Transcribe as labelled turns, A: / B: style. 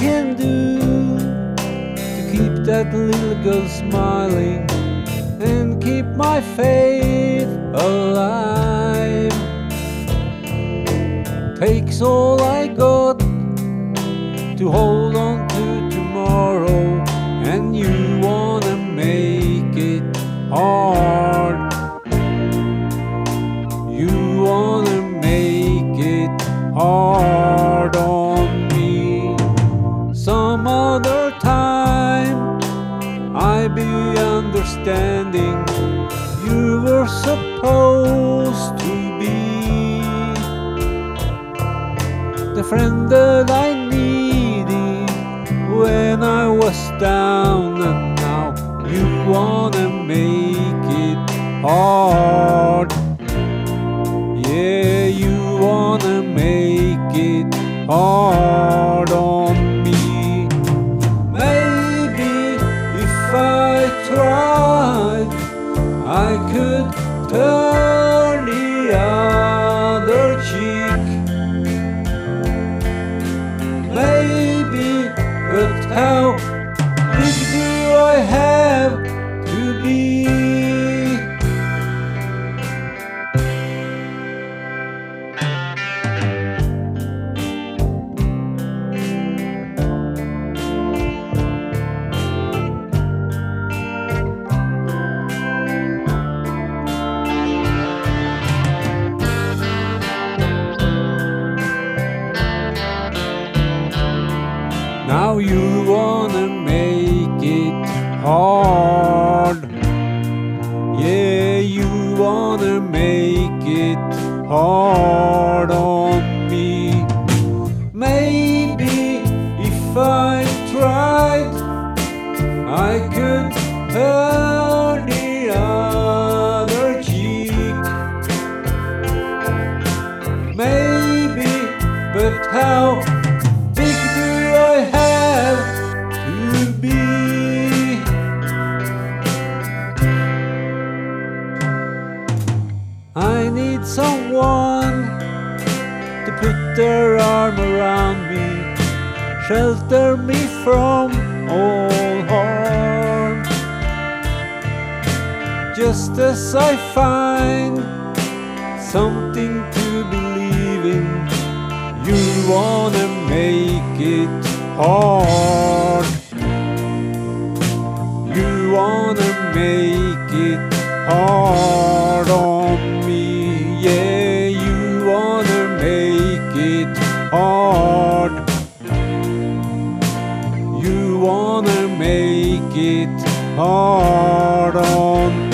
A: can do to keep that little girl smiling and keep my faith alive. Takes all I got to hold on to tomorrow, and you wanna make it hard. You wanna make it hard understanding you were supposed to be the friend that I needed when I was down, and now you wanna make it hard. I could turn Now you wanna make it hard. Yeah, you wanna make it hard on me. Maybe if I tried, I could turn need someone to put their arm around me, shelter me from all harm. Just as I find something to believe in, you wanna make it hard. You wanna make it hard on make it hard on